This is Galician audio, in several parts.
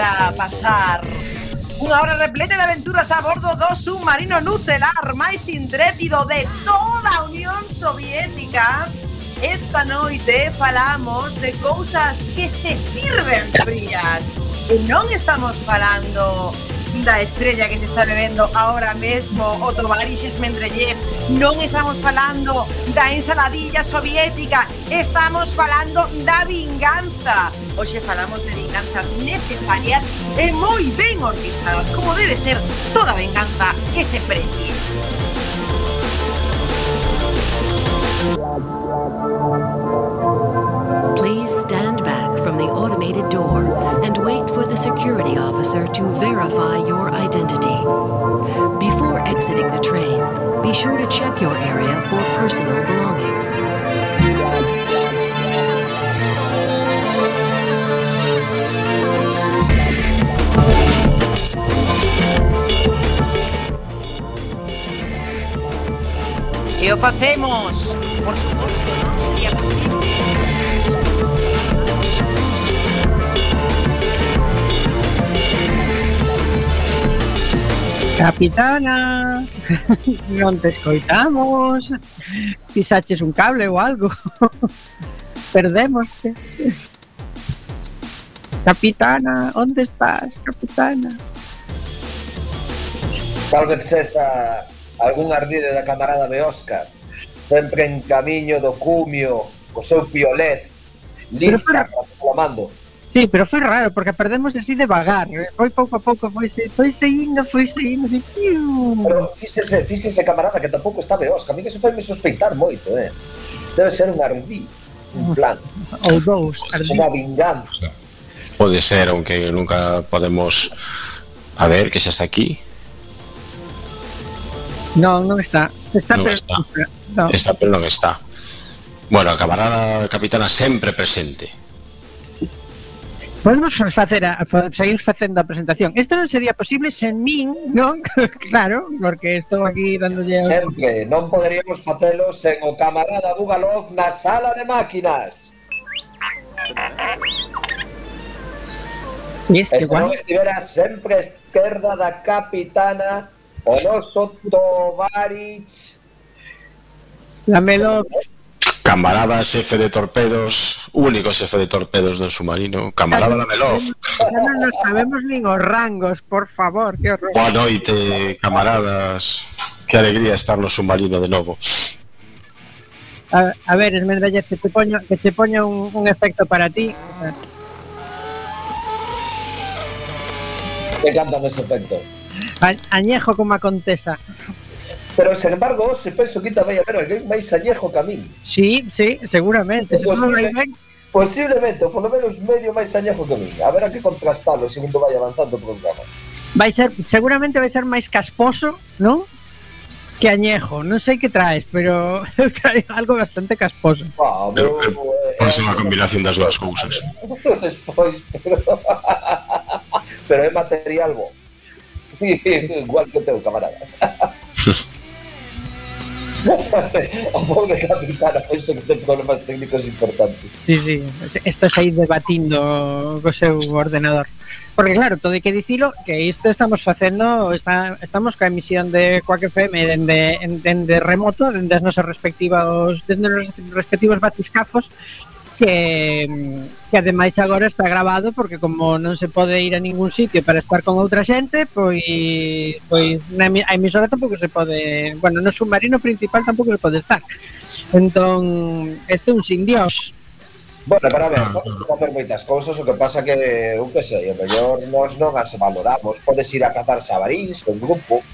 para pasar unha hora repleta de aventuras a bordo do submarino nucelar máis intrépido de toda a Unión Soviética. Esta noite falamos de cousas que se sirven frías. E non estamos falando da estrella que se está bebendo ahora mesmo o Tovarixes Mendeleev. Non estamos falando da ensaladilla soviética estamos falando da vinganza. Hoxe falamos de vinganzas necesarias e moi ben orquestadas como debe ser toda venganza que se precie. Please stand back from the automated door and wait for the security officer to verify your identity. Before exiting the train, be sure to check your area for personal belongings. Facemos, por suposto, non sería posible. Capitana, non te escoitamos, pisaches un cable ou algo, perdémoste. Capitana, onde estás, capitana? Tal vez esa algún ardide da camarada de Óscar, sempre en camiño do cumio, co seu piolet, lista para o. Sí, pero foi raro, porque perdemos así devagar. Foi ¿eh? pouco a pouco, foi, se, foi seguindo, foi saindo, así... Pero fíxese, fíxese, camarada, que tampouco está veos. A mí que se foi me sospeitar moito, eh? Debe ser un ardí, un plan. Ou dous, ardí. Unha vinganza. Pode ser, aunque nunca podemos... A ver, que xa está aquí. Non, non está. Está, non pero... está. No. está, pero non está. Bueno, a camarada capitana sempre presente. Podemos facer a, seguir facendo a presentación. Isto non sería posible sen min, non? claro, porque estou aquí dándolle... Sempre, non poderíamos facelo sen o camarada Bugalov na sala de máquinas. E se non estivera sempre a esquerda da capitana o noso Tovarich Lamelov Camarada, xefe de torpedos, único xefe de torpedos do submarino, camarada Lamelov. Non nos sabemos nin os rangos, por favor, que horror. Boa noite, camaradas. Que alegría estar no submarino de novo. A, a ver, Esmendalles, que che poño, que che poño un, un efecto para ti. O sea... Me encantan ese efecto. A, añejo como a contesa. Pero, sen embargo, se penso que tamén, a ver, alguén máis añejo que a min. Sí, sí, seguramente. Se non ben, Posiblemente, ou polo menos medio máis añejo que min. A ver a que contrastalo segundo vai avanzando o programa. Vai ser, seguramente vai ser máis casposo, non? Que añejo. Non sei que traes, pero trae algo bastante casposo. Ah, pero, eh, eh, eh, pero, eh, pode ser unha combinación das dúas cousas. Despois, pero... pero é material bo. Igual que teu camarada o pobre capitán penso que ten problemas técnicos importantes. Sí, sí, estás aí debatindo co seu ordenador. Porque claro, todo hai que dicilo que isto estamos facendo, está, estamos ca emisión de Quack FM dende, dende remoto, dende as nosas respectivas, dende os respectivos batiscafos que, que ademais agora está grabado porque como non se pode ir a ningún sitio para estar con outra xente, pois pois na a emisora tampouco se pode, bueno, no submarino principal tampouco se pode estar. Entón, este é un sin dios. Bueno, para ver, podes facer moitas cousas, o que pasa que, eu que sei, o mellor nós non as valoramos, podes ir a catar sabaríns con grupo,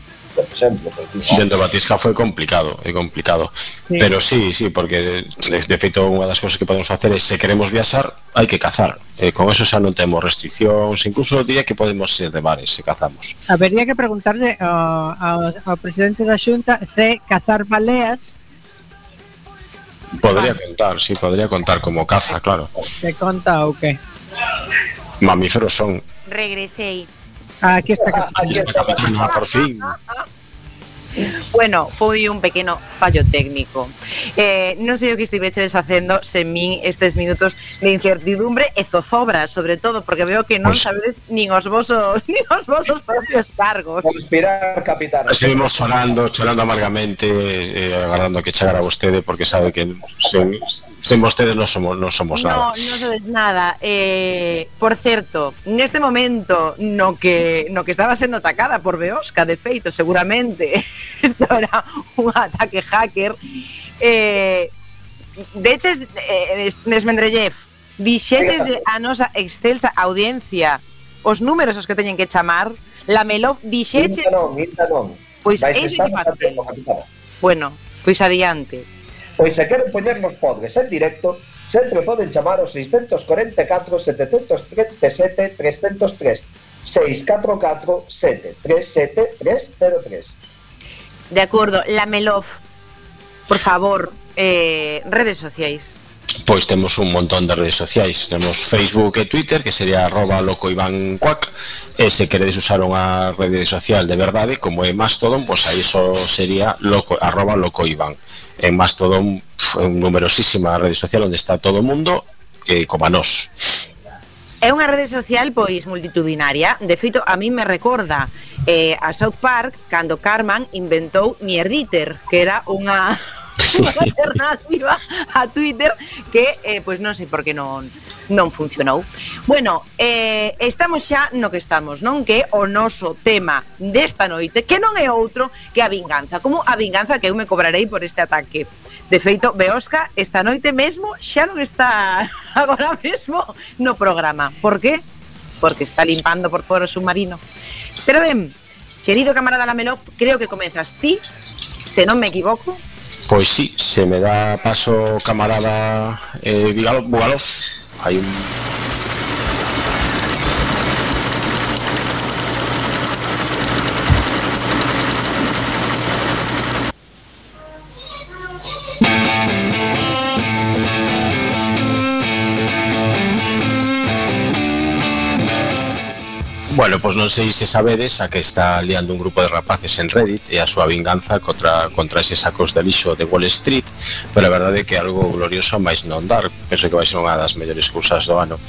por exemplo. Dentro Batisca foi complicado, é complicado. Sí. Pero sí, sí, porque de feito unha das cousas que podemos facer é se queremos viaxar, hai que cazar. E con eso xa non temos restriccións, incluso día que podemos ir de bares se cazamos. Habería que preguntarle ao, ao, ao presidente da Xunta se cazar baleas Podría contar, sí, podría contar como caza, claro. ¿Se conta o qué? Mamíferos son. Regresei Ah, Aquí está aquí está. Por fin. Bueno, foi un pequeno fallo técnico. Eh, non sei o que estiveches facendo sen min estes minutos de incertidumbre e zozobra, sobre todo, porque veo que non Pois- sabedes nin os vosos, nin os vosos propios cargos. conspirar, capitán. Estuvimos chorando, chorando amargamente, eh, agardando que chegara vostede, porque sabe que sen, sen vostedes non somos, non somos nada. No, non sodes nada. Eh, por certo, neste momento no que no que estaba sendo atacada por Beosca, de feito, seguramente isto era un ataque hacker, eh, de hecho, eh, Nesmendrellev, dixetes a nosa excelsa audiencia os números os que teñen que chamar, Lamelov dixeche... Minta non, minta non. Pois é que. Bueno, pois adiante. Pois se queren poñernos podres en directo, sempre poden chamar ao 644 737 303 644 737 303 De acordo, la Melov, por favor, eh, redes sociais. Pois temos un montón de redes sociais. Temos Facebook e Twitter que sería arroba locoivancuac. E se queredes usar unha rede social de verdade, como é Mastodon, pois aí só sería loco, arroba loco Iván. En Mastodon é un numerosísima rede social onde está todo o mundo, eh, como a nós. É unha rede social pois multitudinaria, de feito a min me recorda eh, a South Park cando Carman inventou Mierditer, que era unha, unha alternativa a Twitter que eh, pois non sei por que non non funcionou. Bueno, eh, estamos xa no que estamos, non? Que o noso tema desta noite, que non é outro que a vinganza. Como a vinganza que eu me cobrarei por este ataque. De feito, Beosca esta noite mesmo xa non está agora mesmo no programa. Por qué? Porque está limpando por foro submarino. Pero ben, querido camarada Lamelov, creo que comezas ti, se non me equivoco. Pois sí, se me dá paso camarada eh, Bugalov, 还有 Bueno, pois non sei se sabedes a que está liando un grupo de rapaces en Reddit e a súa vinganza contra, contra eses sacos de lixo de Wall Street, pero a verdade é que algo glorioso máis non dar, penso que vai ser unha das mellores cousas do ano.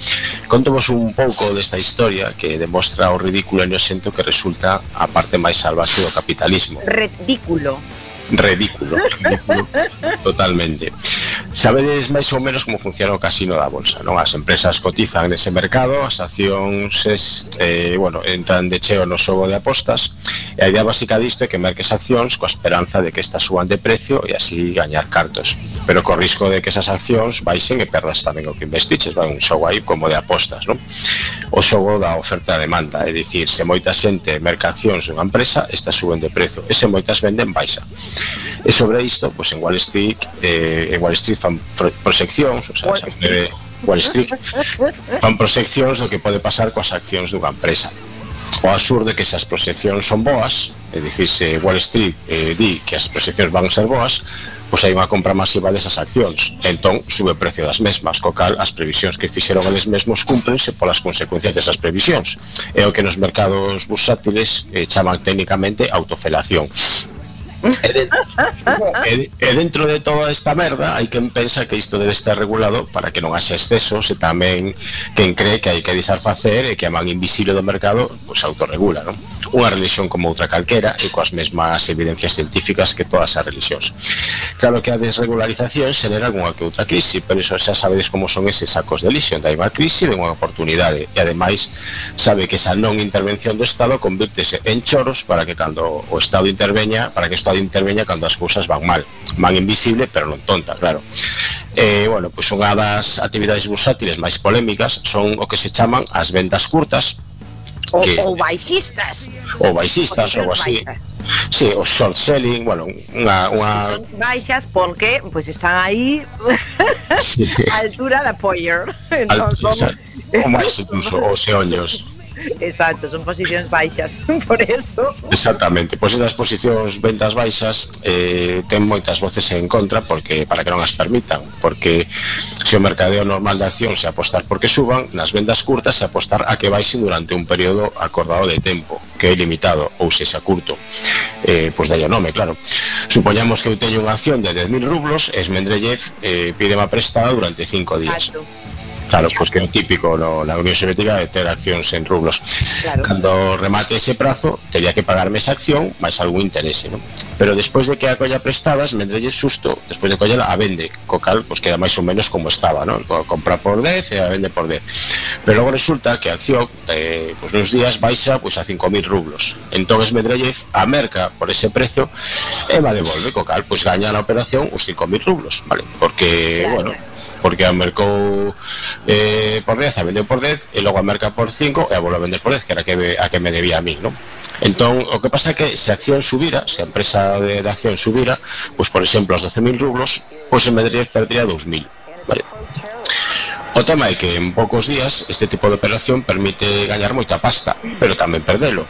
Contovos un pouco desta historia que demostra o ridículo e inocente que resulta a parte máis salvaxe do capitalismo. Ridículo ridículo, ridículo totalmente. Sabedes máis ou menos como funciona o casino da bolsa, non? As empresas cotizan nese mercado, as accións es, eh, bueno, entran de cheo no xogo de apostas e a idea básica disto é que merques accións coa esperanza de que estas suban de precio e así gañar cartos pero co risco de que esas accións baixen e perdas tamén o que investiches vai un xogo aí como de apostas, non? O xogo da oferta e demanda, é dicir, se moita xente merca accións dunha empresa, estas suben de prezo e se moitas venden baixa E sobre isto, pois en Wall Street, eh, en Wall Street fan pro, proxeccións, o sea, Wall Street. Wall Street, fan proxeccións do que pode pasar coas accións dunha empresa. O absurdo é que se as proxeccións son boas, é dicir, se Wall Street eh, di que as proxeccións van ser boas, pois hai unha compra masiva desas accións. Entón, sube o precio das mesmas, co cal as previsións que fixeron eles mesmos cúmplense polas consecuencias desas previsións. É o que nos mercados bursátiles eh, chaman técnicamente autofelación. E, de, e, e dentro de toda esta merda hai quen pensa que isto debe estar regulado para que non haxe excesos e tamén quen cree que hai que deixar facer e que a man invisible do mercado pois, pues, autorregula non? unha religión como outra calquera e coas mesmas evidencias científicas que todas as religións claro que a desregularización xenera algunha que outra crise pero iso xa sabedes como son eses sacos de lixo hai unha crise e unha oportunidade e ademais sabe que esa non intervención do Estado convirtese en choros para que cando o Estado interveña para que isto Estado interveña cando as cousas van mal. Van invisible, pero non tonta, claro. Eh, bueno, pois unha das actividades bursátiles máis polémicas son o que se chaman as vendas curtas, O, que, ou baixistas ou baixistas ou así baixas. sí, o short selling bueno, unha, unha... son baixas porque pois pues, están aí sí. a altura da poller entón, son... o máis incluso, os eoños Exacto, son posicións baixas, por eso. Exactamente, pois esas posicións ventas baixas eh, ten moitas voces en contra porque para que non as permitan, porque se o mercadeo normal de acción se apostar porque suban, nas vendas curtas se apostar a que baixen durante un período acordado de tempo, que é limitado ou se xa curto. Eh, pois dalle nome, claro. Supoñamos que eu teño unha acción de 10.000 rublos, esmendrelle eh, pide má prestada durante 5 días. Exacto Claro, pois pues que é o típico no, na Unión Soviética de ter accións en rublos. Claro. Cando remate ese prazo, teria que pagarme esa acción máis algún interese, non? Pero despois de que a colla prestadas, mendrelle susto, despois de collela a vende, co cal pois pues, queda máis ou menos como estaba, non? Compra por 10 e a vende por 10. Pero logo resulta que a acción eh, pois pues, nos días baixa pois a 5000 rublos. Entón esmendrelle a merca por ese prezo e va devolve, co cal pois gaña na operación os 5000 rublos, vale? Porque, claro, bueno, porque a mercou eh, por 10, a vendeu por 10 e logo a merca por 5 e a volveu a vender por 10, que era que, a que me debía a mí, non? Entón, o que pasa é que se a acción subira, se a empresa de, de acción subira, pois, por exemplo, os 12.000 rublos, pois en Madrid perdería 2.000, vale? O tema é que en poucos días este tipo de operación permite gañar moita pasta, pero tamén perdelo.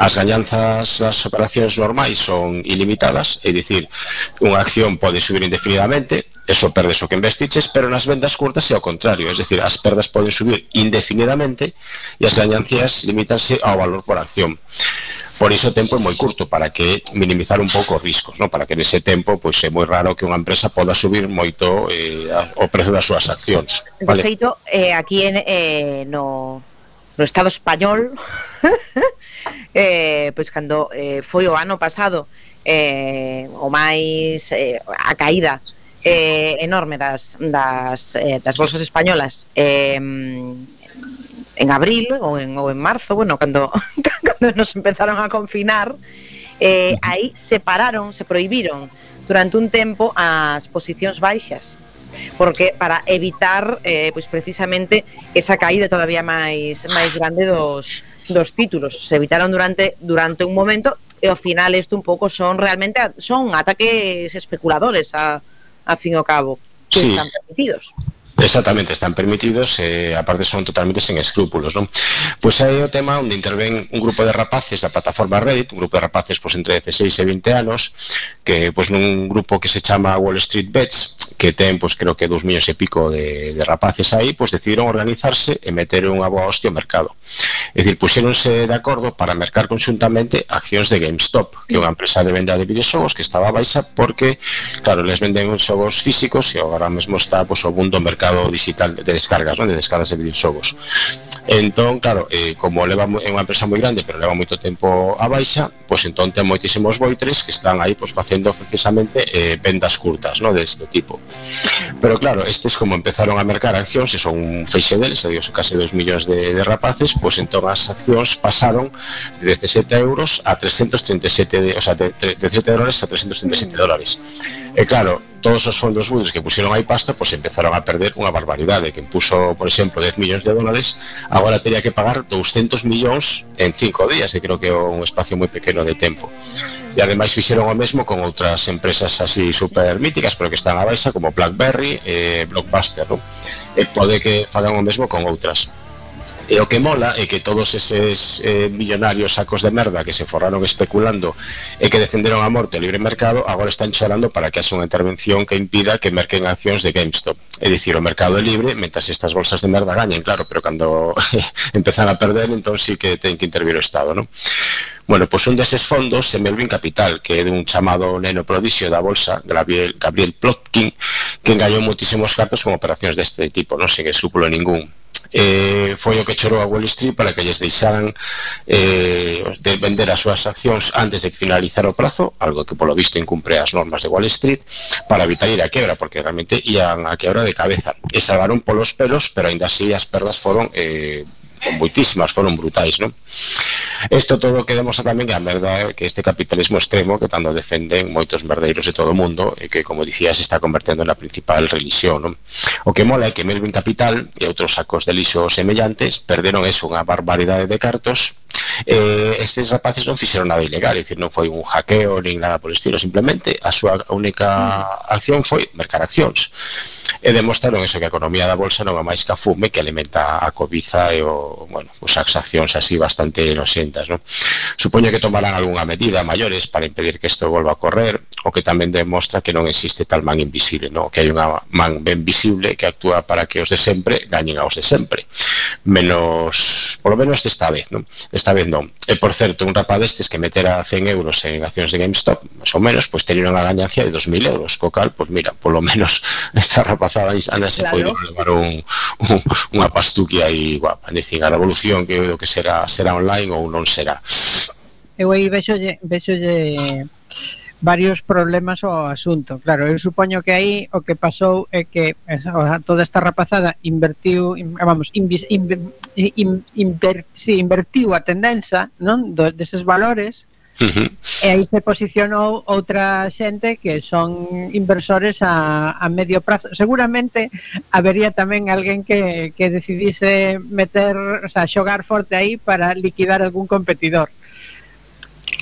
As gañanzas das operacións normais son ilimitadas, é dicir, unha acción pode subir indefinidamente, eso perdes o que investiches, pero nas vendas curtas é o contrario, es decir, as perdas poden subir indefinidamente e as gañancias limítanse ao valor por acción. Por iso o tempo é moi curto para que minimizar un pouco os riscos, ¿no? Para que nese tempo pois é moi raro que unha empresa poda subir moito eh, o prezo das súas accións. Vale? De feito, eh, aquí en, eh, no, no Estado español, eh, pois cando eh, foi o ano pasado eh, o máis eh, a caída eh, enorme das, das, eh, das bolsas españolas eh, en abril ou en, ou en marzo, bueno, cando, cando nos empezaron a confinar, eh, aí separaron, se prohibiron durante un tempo as posicións baixas porque para evitar eh, pois precisamente esa caída todavía máis máis grande dos, dos títulos. Se evitaron durante durante un momento e ao final isto un pouco son realmente son ataques especuladores a a fin o cabo, que sí. están permitidos. Exactamente, están permitidos, eh, aparte son totalmente sen escrúpulos, non? Pois aí é o tema onde interven un grupo de rapaces da plataforma Reddit, un grupo de rapaces pois, entre 16 e 20 anos, que pois nun grupo que se chama Wall Street Bets, que ten pois creo que dous millóns e pico de, de rapaces aí, pois decidiron organizarse e meter unha boa hostia ao mercado. É dicir, puxéronse de acordo para mercar conjuntamente accións de GameStop, que é unha empresa de venda de videoxogos que estaba baixa porque, claro, les venden xogos físicos e agora mesmo está pois, o mundo mercado mercado digital de descargas, ¿no? de descargas de videoxogos. Entón, claro, eh, como leva é unha empresa moi grande, pero leva moito tempo a baixa, pois entón ten moitísimos boitres que están aí pois facendo precisamente eh, vendas curtas, no, deste tipo. Pero claro, estes como empezaron a mercar accións, e son un feixe deles, adiós case 2 millóns de, de rapaces, pois entón as accións pasaron de 17 euros a 337, o sea, de, de 17 dólares a 337 dólares. E claro, todos os fondos buitres que pusieron aí pasta, pues empezaron a perder unha barbaridade. Quen puso, por exemplo, 10 millóns de dólares, agora teria que pagar 200 millóns en 5 días, e creo que é un espacio moi pequeno de tempo. E ademais fixeron o mesmo con outras empresas así super míticas, pero que están a baixa, como BlackBerry e eh, Blockbuster, non? E eh, pode que fagan o mesmo con outras. E o que mola é que todos eses eh, millonarios sacos de merda que se forraron especulando e que defenderon a morte o libre mercado agora están chorando para que haxa unha intervención que impida que merquen accións de GameStop. É dicir, o mercado é libre mentas estas bolsas de merda gañen, claro, pero cando empezan a perder, entón sí que ten que intervir o Estado, non? Bueno, pois un deses fondos é Melvin Capital, que é dun chamado neno prodixio da bolsa, Gabriel, Gabriel Plotkin, que engallou moitísimos cartos con operacións deste tipo, non sen escrúpulo ningún eh, foi o que chorou a Wall Street para que lles deixaran eh, de vender as súas accións antes de finalizar o prazo, algo que polo visto incumpre as normas de Wall Street, para evitar ir a quebra, porque realmente ian a quebra de cabeza. E salvaron polos pelos, pero ainda así as perdas foron eh, moitísimas, foron brutais, non? Isto todo que demostra tamén que a merda eh, que este capitalismo extremo que tanto defenden moitos verdeiros de todo o mundo e que, como dicía, se está convertendo na principal religión, non? O que mola é que Melvin Capital e outros sacos de lixo semellantes perderon eso, unha barbaridade de cartos eh, estes rapaces non fixeron nada ilegal, é dicir, non foi un hackeo nin nada por estilo, simplemente a súa única mm. acción foi mercar accións e demostraron eso que a economía da bolsa non é máis que a fume que alimenta a cobiza e o bueno, pues as accións así bastante noxentas, non? Supoño que tomarán algunha medida maiores para impedir que isto volva a correr, o que tamén demostra que non existe tal man invisible, non? Que hai unha man ben visible que actúa para que os de sempre gañen aos de sempre. Menos, polo menos desta vez, non? Esta vez non. E, eh, por certo, un rapaz destes que metera 100 euros en accións de GameStop, máis ou menos, pois pues, unha gañancia de 2.000 euros, co cal, pois pues, mira, polo menos esta rapazada anda se claro. poido levar un, un, unha pastuquia aí guapa, dicir, a revolución que o que será será online ou non será. Eu aí vexolle, vexolle varios problemas ao asunto. Claro, eu supoño que aí o que pasou é que toda esta rapazada invertiu, vamos, invis, in, in, in, inver, sí, invertiu a tendenza non do, deses valores Uh -huh. E aí se posicionou outra xente que son inversores a, a medio prazo. Seguramente habería tamén alguén que, que decidise meter, o sea, xogar forte aí para liquidar algún competidor.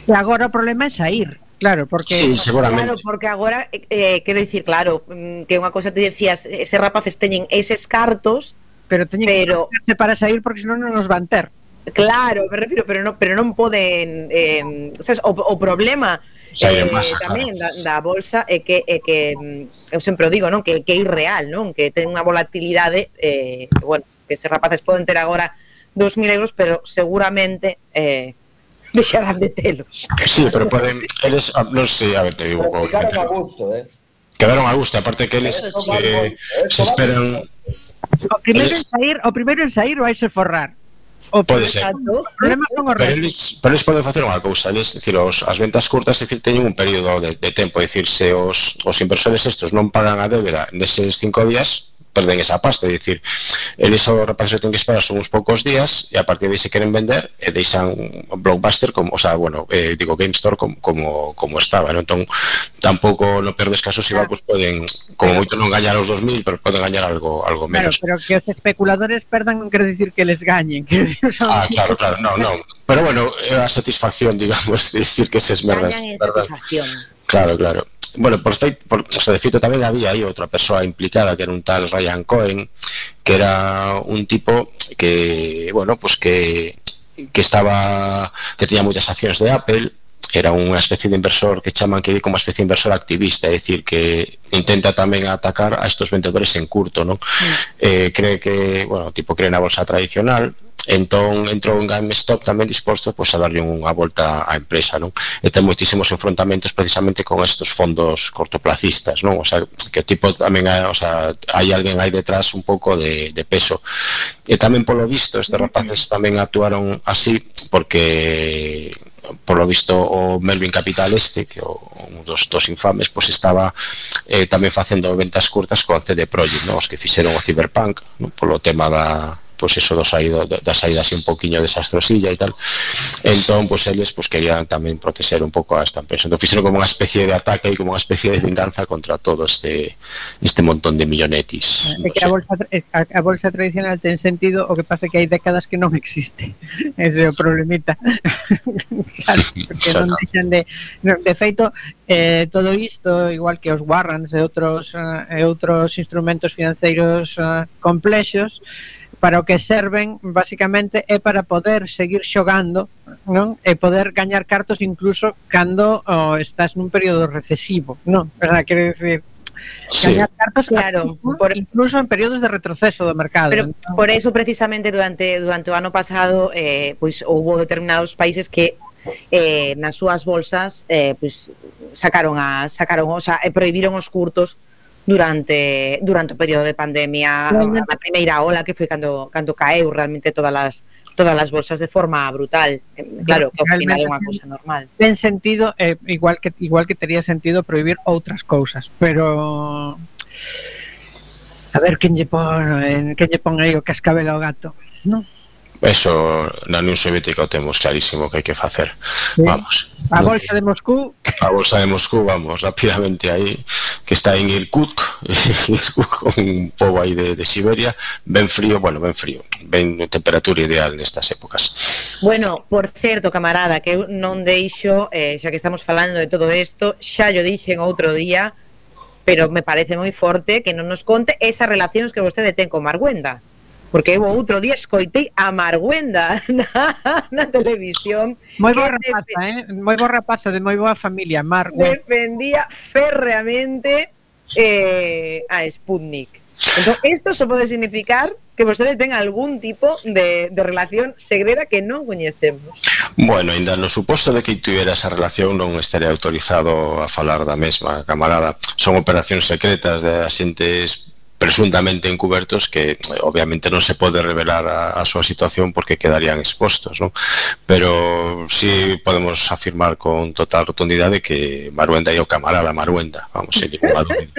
E agora o problema é sair, Claro, porque sí, seguramente. claro, porque agora eh, eh quero dicir, claro, mm, que unha cousa te decías, eh, ese rapaces teñen eses cartos, pero teñen pero... que para sair porque senón non nos van ter. Claro, me refiro, pero non, pero non poden eh, sabes, o, o problema eh, masa, tamén da, da bolsa é que é que mm, eu sempre o digo, non, que que é irreal, non, que ten unha volatilidade eh, bueno, que se rapaces poden ter agora 2000 euros, pero seguramente eh, deixarán de telos. Sí, pero poden, eles, ah, non sei, a ver, te digo. Pero quedaron a gusto, eh. Quedaron a gusto, aparte que eles eh, se esperan... O primeiro en sair, o primeiro en sair vai se forrar. O pode ser. Pero eles, pero eles poden facer unha cousa, eles, decir, os, as ventas curtas decir, teñen un período de, de tempo, decir, se os, os inversores estos non pagan a débeda neses cinco días, perden esa pasta, é dicir, eles o rapaz que ten que esperar son uns poucos días e a partir de aí se queren vender e deixan Blockbuster como, o sea, bueno, eh, digo Game Store como, como, como estaba, ¿no? Entón, tampouco no perdes caso se va, pues, poden, como moito non gañar os 2000, pero poden gañar algo algo menos. Claro, pero que os especuladores perdan non quere dicir que les gañen, que son... Ah, claro, claro, no, no. Pero bueno, é a satisfacción, digamos, de dicir que se esmerdan. Gañan satisfacción. Claro, claro. Bueno, por, feito, por o tamén había aí outra persoa implicada que era un tal Ryan Cohen, que era un tipo que, bueno, pues que que estaba que tenía moitas accións de Apple era unha especie de inversor que chaman que como unha especie de inversor activista, é dicir que intenta tamén atacar a estos vendedores en curto, non? Mm. Eh, cree que, bueno, tipo cree na bolsa tradicional, entón entrou en GameStop tamén disposto pois, a darlle unha volta á empresa non? e ten moitísimos enfrontamentos precisamente con estos fondos cortoplacistas non? o sea, que o tipo tamén hai, o sea, hai alguén aí detrás un pouco de, de peso e tamén polo visto estes rapaces tamén actuaron así porque polo visto o Melvin Capital este que o, un dos, dos infames pois estaba eh, tamén facendo ventas curtas co CD Projekt, no? os que fixeron o Cyberpunk no? polo tema da, pues eso do saído da saída así un poquiño desastrosilla e tal. Entón, pues eles pues, querían tamén proteger un pouco a esta empresa. Entón fixeron como unha especie de ataque e como unha especie de venganza contra todo este este montón de millonetis. Eh, é no que a bolsa, eh, a, a bolsa tradicional ten sentido o que pasa que hai décadas que non existe. Ese é o problemita. Claro, porque non deixan de de feito, eh, todo isto igual que os warrants e outros, eh, outros instrumentos financeiros eh, complexos para o que serven basicamente é para poder seguir xogando non e poder gañar cartos incluso cando oh, estás nun período recesivo non verdad quero dicir Sí. Gañar cartos claro, por, incluso en períodos de retroceso do mercado. Pero entón. por eso precisamente durante durante o ano pasado eh pois houbo determinados países que eh nas súas bolsas eh pois sacaron a sacaron, o sea, prohibiron os curtos durante durante o período de pandemia, na a primeira ola que foi cando cando caeu realmente todas as todas as bolsas de forma brutal. Eh, claro, que ao final é unha cousa normal. Ten sentido, eh, igual que igual que tería sentido prohibir outras cousas, pero a ver quen lle pon, quen lle pon aí o cascabel ao gato, non? Eso na Unión Soviética o temos clarísimo que hai que facer. Sí. Vamos. A bolsa de Moscú. A bolsa de Moscú, vamos, rapidamente aí, que está en Irkutsk, Irkutsk un pobo aí de, de Siberia, ben frío, bueno, ben frío, ben temperatura ideal nestas épocas. Bueno, por certo, camarada, que eu non deixo, eh, xa que estamos falando de todo isto, xa yo dixen outro día, pero me parece moi forte que non nos conte esas relacións que vostede ten con Marguenda porque eu outro día escoitei a Marguenda na, na televisión. Moi boa rapaza, eh? moi boa rapaza de moi boa familia, Mar. Defendía férreamente eh, a Sputnik. Entón, isto só pode significar que vostede ten algún tipo de, de relación segreda que non coñecemos. Bueno, ainda no suposto de que tivera esa relación non estaría autorizado a falar da mesma, camarada. Son operacións secretas de axentes presuntamente encubertos que eh, obviamente non se pode revelar a, a súa situación porque quedarían expostos, non? Pero sí podemos afirmar con total rotundidade que Maruenda é o camarada Maruenda, vamos, sen ninguna dúvida.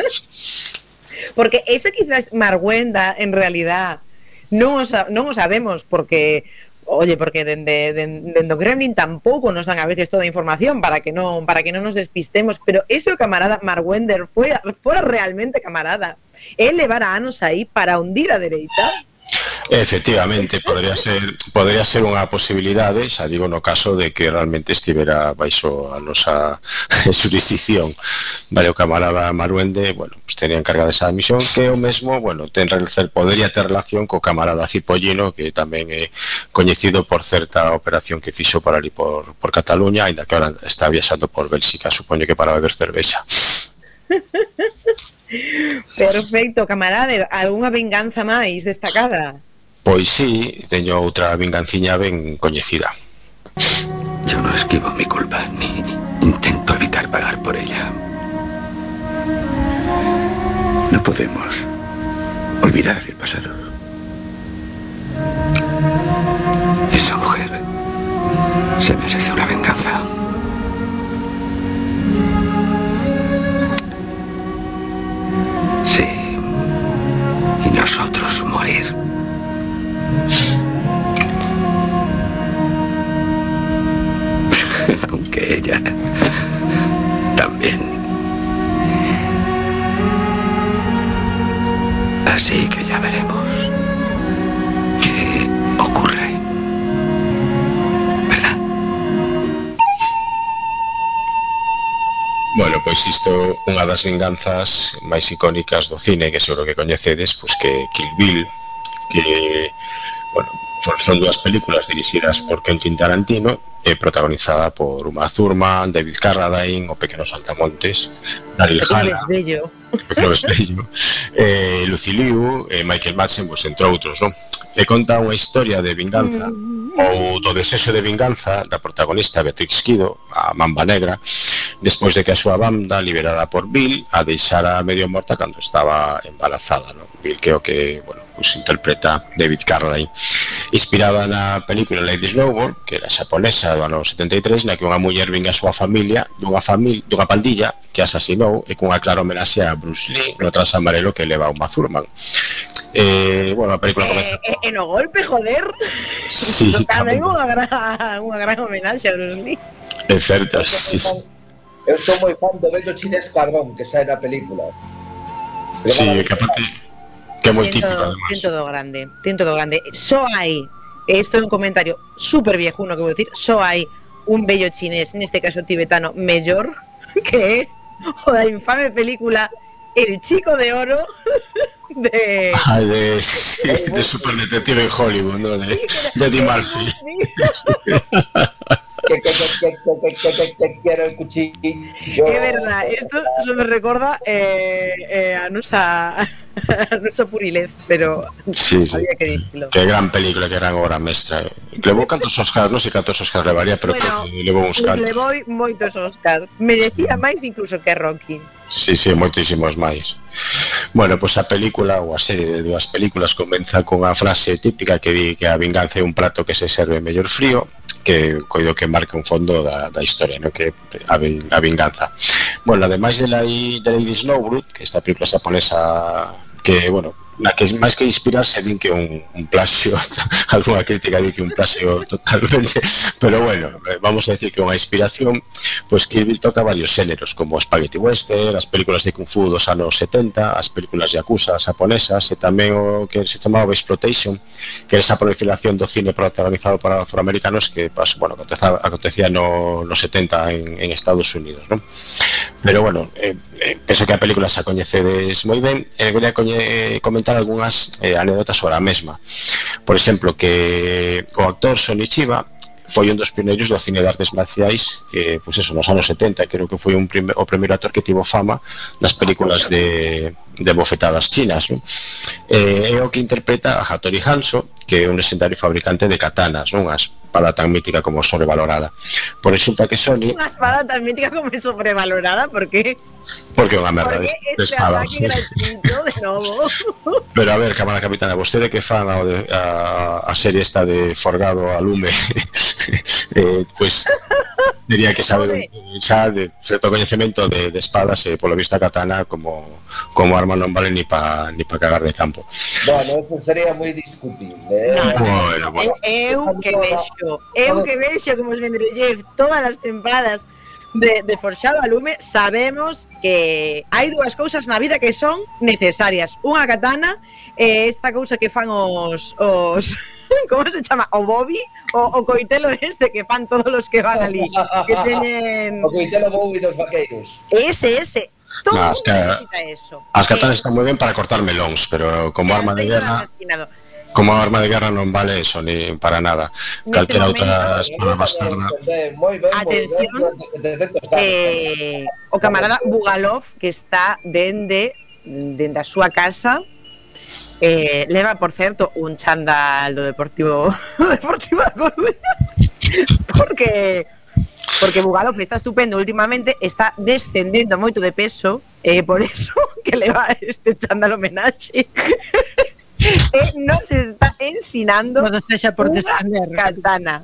Porque esa quizás Marguenda en realidad non o, non o sabemos porque Oye, porque dende dende den Kremlin tampouco nos dan a veces toda a información para que non para que non nos despistemos, pero ese o camarada Marwender foi fora realmente camarada. El levara anos aí para hundir a dereita. Efectivamente, podría ser podría ser unha posibilidade, xa digo no caso de que realmente estivera baixo a nosa jurisdicción. Vale, o camarada Maruende, bueno, pues tenía encargada esa misión que o mesmo, bueno, ten podería ter relación co camarada Cipollino, que tamén é coñecido por certa operación que fixo para ali por, por Cataluña, aínda que ahora está viaxando por Bélxica, supoño que para beber cervexa. Perfecto, camarada, algunha venganza máis destacada? Pois sí, teño outra vinganciña ben coñecida. Yo no esquivo mi culpa, ni intento evitar pagar por ella. No podemos olvidar el pasado. Esa mujer se merece una venganza. Nosotros morir. Aunque ella también. Así que ya veremos Bueno, pois isto unha das vinganzas máis icónicas do cine que seguro que coñecedes, pois que Kill Bill, que bueno, son dúas películas dirixidas por Quentin Tarantino e protagonizada por Uma Thurman, David Carradine, o Pequeno Saltamontes, Daryl Hannah no espello, eh, Luciliu, eh, Michael Madsen, pues, entre outros, non? E conta unha historia de vinganza ou do desexo de vinganza da protagonista Beatrix Kido, a Mamba Negra, despois de que a súa banda, liberada por Bill, a deixara medio morta cando estaba embarazada, non? Bill que o que, bueno, pues, interpreta David Carradine. Inspirada na película Lady Snowball, que era xaponesa do ano 73, na que unha muller vinga a súa familia dunha, familia, dunha pandilla que asasinou e cunha clara homenaxe a Bruce Lee no tras amarelo que leva a Uma Thurman. Eh, bueno, a película eh, comeza... Eh, eh, no golpe, joder! Sí, no, tamén unha gran, unha gran homenaxe a Bruce Lee. É certo, sí, sí. Eu sou moi fan do vello chinés Padrón, que sai na película. Sí, que aparte que é moi Ten típico todo, además. ten todo grande, ten todo grande. Só hai, esto é un comentario super viejuno que vou dicir, só hai un bello chinés, neste caso tibetano, mellor que o da infame película El Chico de Oro de Ah, de, de super detective en Hollywood, ¿no? De, de Eddie Murphy. que, que, que, que, que, quiero el cuchillo. É verdad, isto se me recorda eh, eh, a nosa a nosa purilez, pero sí, sí. había que dicirlo. Qué gran película, que gran obra mestra. Levou cantos Oscars, non sei cantos Oscars levaría, pero bueno, levou uns cantos. Levou moitos Oscar. Merecía máis incluso que Rocky. Sí, sí, moitísimos máis. Bueno, pois a película ou a serie de dúas películas comeza con a frase típica que di que a vinganza é un prato que se serve mellor frío, que coido que marca un fondo da, da historia, no que a, a vinganza. Bueno, ademais de la de Lady Snowbrook, que esta película xaponesa que, bueno, na que máis que inspirarse din que un, un plaxio alguna crítica di que un plaxio totalmente pero bueno, eh, vamos a decir que unha inspiración pois pues Kirby toca varios xéneros como Spaghetti Western, as películas de Kung Fu dos anos 70, as películas Yakuza japonesas e tamén o que se chamaba Exploitation que era esa proliferación do cine protagonizado para afroamericanos que pues, bueno, acontecía no, no 70 en, en Estados Unidos ¿no? pero bueno, eh, eh, penso que a película xa coñecedes moi ben e eh, voy a coñe, comentar contar algunhas eh, anécdotas sobre a mesma. Por exemplo, que o autor Sonichiba foi un dos pioneiros do cine de artes marciais eh, pois eso, nos anos 70 creo que foi un o primeiro actor que tivo fama nas películas de, de bofetadas chinas non? Eh, é o que interpreta a Hattori Hanso que é un legendario fabricante de katanas non? as espada tan mítica como sobrevalorada. Por resulta que Sony Unha espada tan mítica como sobrevalorada, porque porque é unha merda porque de, de este ataque gratuito de novo. Pero a ver, cámara capitana, vostede que fan ao de, a, a serie esta de Forgado a Lume eh, Pois Diría que sabe xa de certo coñecemento de, de espadas e polo vista katana como como arma non vale ni pa ni pa cagar de campo. Bueno, eso sería moi discutible. Eh? Bueno, bueno. Eu, eu que vexo, eu que vexo como os vendrellev todas as tempadas de, de Forxado a Lume sabemos que hai dúas cousas na vida que son necesarias. Unha katana e esta cousa que fan os... os como se chama? O Bobby? O, o coitelo este que fan todos os que van ali. Que teñen... O coitelo Bobby dos vaqueiros. Ese, ese. Todo no, as que, necesita eso. As katanas eh, están moi ben para cortar melóns, pero como arma de guerra como arma de guerra non vale eso ni para nada. Calquera outra espada bastarda. Atención. Eh, o camarada Bugalov que está dende dende a súa casa eh, leva, por certo, un chándal do Deportivo do Deportivo da Coruña porque porque Bugalov está estupendo últimamente, está descendendo moito de peso, eh, por eso que leva este chándal homenaxe Eh, nos está ensinando Cando sexa por unha katana.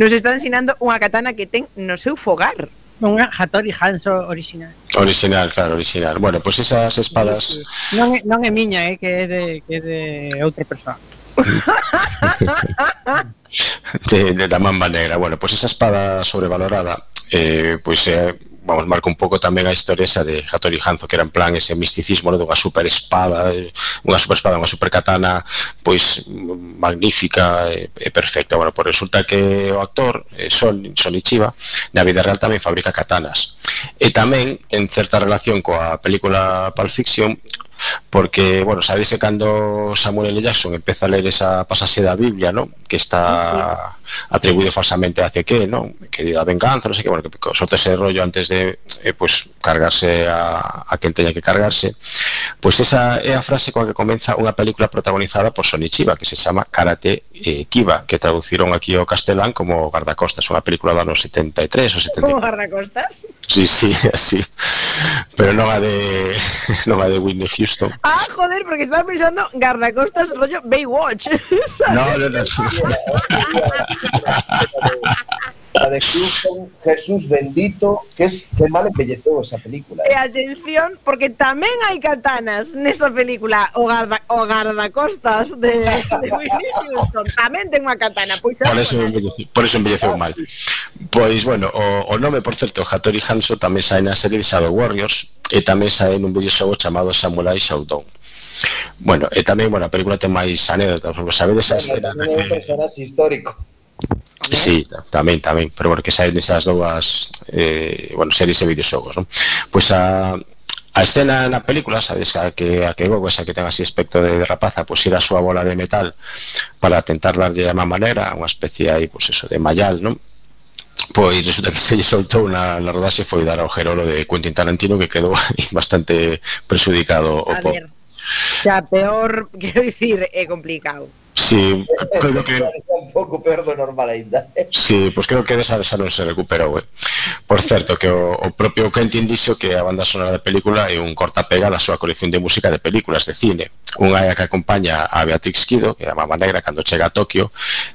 Nos está ensinando unha katana que ten no seu fogar. Unha Hattori Hanzo original. Original, claro, original. Bueno, pois pues esas espadas... Non é, non é miña, eh, que é de, que é de outra persoa. de, de da mamba negra. Bueno, pois pues esa espada sobrevalorada, eh, pois pues, é eh, vamos, marca un pouco tamén a historia esa de Hattori Hanzo, que era en plan ese misticismo no, dunha super espada, eh, unha super espada, unha super katana, pois magnífica e, e perfecta. Bueno, pois resulta que o actor eh, Son, Son Ichiba, na vida real tamén fabrica katanas. E tamén, en certa relación coa película Pulp Fiction, porque, bueno, sabéis que cando Samuel L. Jackson empeza a ler esa pasaxe da Biblia, ¿no? que está ah, atribuído falsamente hacia que, ¿no? que diga venganza, no sé qué, bueno, que sorte ese rollo antes de eh, pues cargarse a, a quen teña que cargarse, pois pues esa é a frase coa que comeza unha película protagonizada por Sonny Chiba, que se chama Karate eh, Kiba, que traduciron aquí ao castelán como Guardacostas, unha película do ano 73 ou 74. Como Guardacostas? Sí, sí, así. Pero non a de non a de Whitney Houston Ah, joder, porque estaba pensando guardacostas rollo Baywatch. No, no, no. A de Houston, Jesús bendito, que es que mal embelleceu esa película. Eh? E atención, porque tamén hai katanas nesa película o, garda, o guardacostas de, de Whitney Houston. Tamén ten unha katana. Pois por, eso embelleceu, por eso embelleceu mal. Pois, bueno, o, o nome, por certo, Hattori Hanzo tamén sae na serie Shadow Warriors e tamén sae nun videoxogo chamado Samurai Shodown. Bueno, e tamén, bueno, a película ten máis anécdotas, porque sabedes a escena... Bueno, tamén é un personaje histórico. Tamén? Sí, tamén, tamén, pero bueno, que saen esas dúas eh, bueno, series e videoxogos, non? Pois a, a escena na película, sabes, a que a que Gogo, esa que ten así aspecto de, de rapaza, pois ir a súa bola de metal para tentar darlle a má maneira, unha especie aí, pois eso, de mallal, non? Pois resulta que se lle soltou na, na rodaxe foi dar ao Gerolo de Quentin Tarantino que quedou bastante presudicado o a. Ver Xa, peor, quero dicir, é eh, complicado. Sí, creo que... un pouco peor do normal ainda. ¿eh? Sí, pois pues creo que desa xa non se recuperou, eh. Por certo, que o, o propio Quentin dixo que a banda sonora da película é un cortapega da súa colección de música de películas de cine. Unha é que acompaña a Beatrix Kido, que é a Mama Negra, cando chega a Tokio,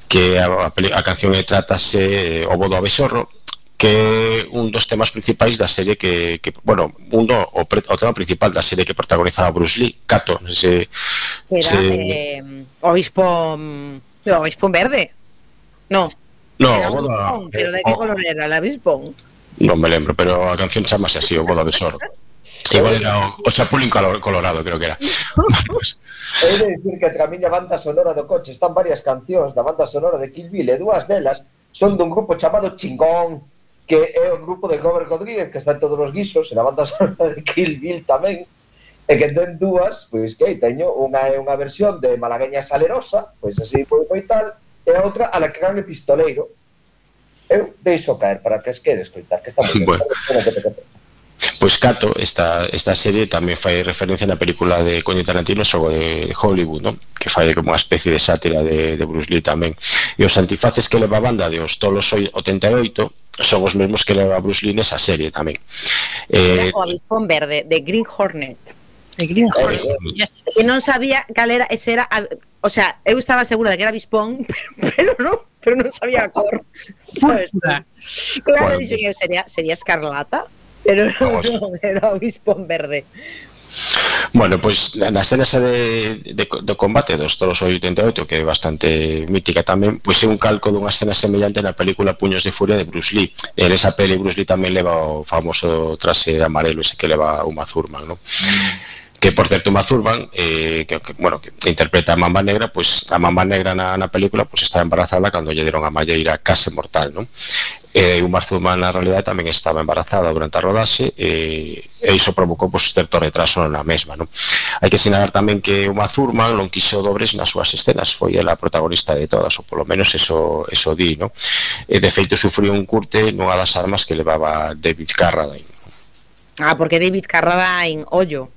que a, a, a canción trátase eh, O Bodo a besorro, que é un dos temas principais da serie que, que bueno, un do, o, pre, o tema principal da serie que protagoniza Bruce Lee, Cato, ese, Era, se... Eh, obispo mm, o obispo verde. No. No, era boda, bispón, pero de que oh, color era la bispo? Non me lembro, pero a canción chamase así, o boda de sor. Igual era o, o Chapulín Colorado, creo que era. He de dicir que entre a miña banda sonora do coche están varias cancións da banda sonora de Kill Bill e dúas delas son dun grupo chamado Chingón que é o grupo de Robert Rodríguez que está en todos os guisos, na banda sonora de Kill Bill tamén, e que ten dúas, pois que aí teño unha é unha versión de Malagueña Salerosa, pois así foi moi tal, e a outra a la que gan pistoleiro. Eu deixo caer para que as queres coitar, que está moi bueno. Pois Cato, esta, esta serie tamén fai referencia na película de Coño Tarantino Xogo de Hollywood, non? que fai como unha especie de sátira de, de Bruce Lee tamén. E os antifaces que leva a banda de Os Tolos 88 son os mesmos que leva Bruce Lee nesa serie tamén. Eh, o avispón verde de Green Hornet. De Green eh, Hornet. Yes. Que non sabía cal era, ese era, ah, o sea, eu estaba segura de que era avispón, pero, pero non pero non sabía a cor, sabes? Claro, bueno. dixo que sería, sería escarlata, pero non, no, era avispón verde. Bueno, pois na escena esa de, de, do combate dos toros 88 que é bastante mítica tamén, pois é un calco dunha escena semellante na película Puños de Furia de Bruce Lee. En esa peli Bruce Lee tamén leva o famoso traxe amarelo ese que leva o Mazurman, non? que por certo Mazurban eh, que, que, bueno, que interpreta a Mamba Negra pois pues, a Mamba Negra na, na película pois pues, está embarazada cando lle deron a Malleira case mortal non? e unha Marzuma na realidade tamén estaba embarazada durante a rodaxe e, e iso provocou pois, certo retraso na mesma non? hai que sinalar tamén que unha Thurman non quixo dobres nas súas escenas foi ela a protagonista de todas ou polo menos eso, eso di non? e de feito sufriu un curte nunha das armas que levaba David Carradine Ah, porque David Carradine, ollo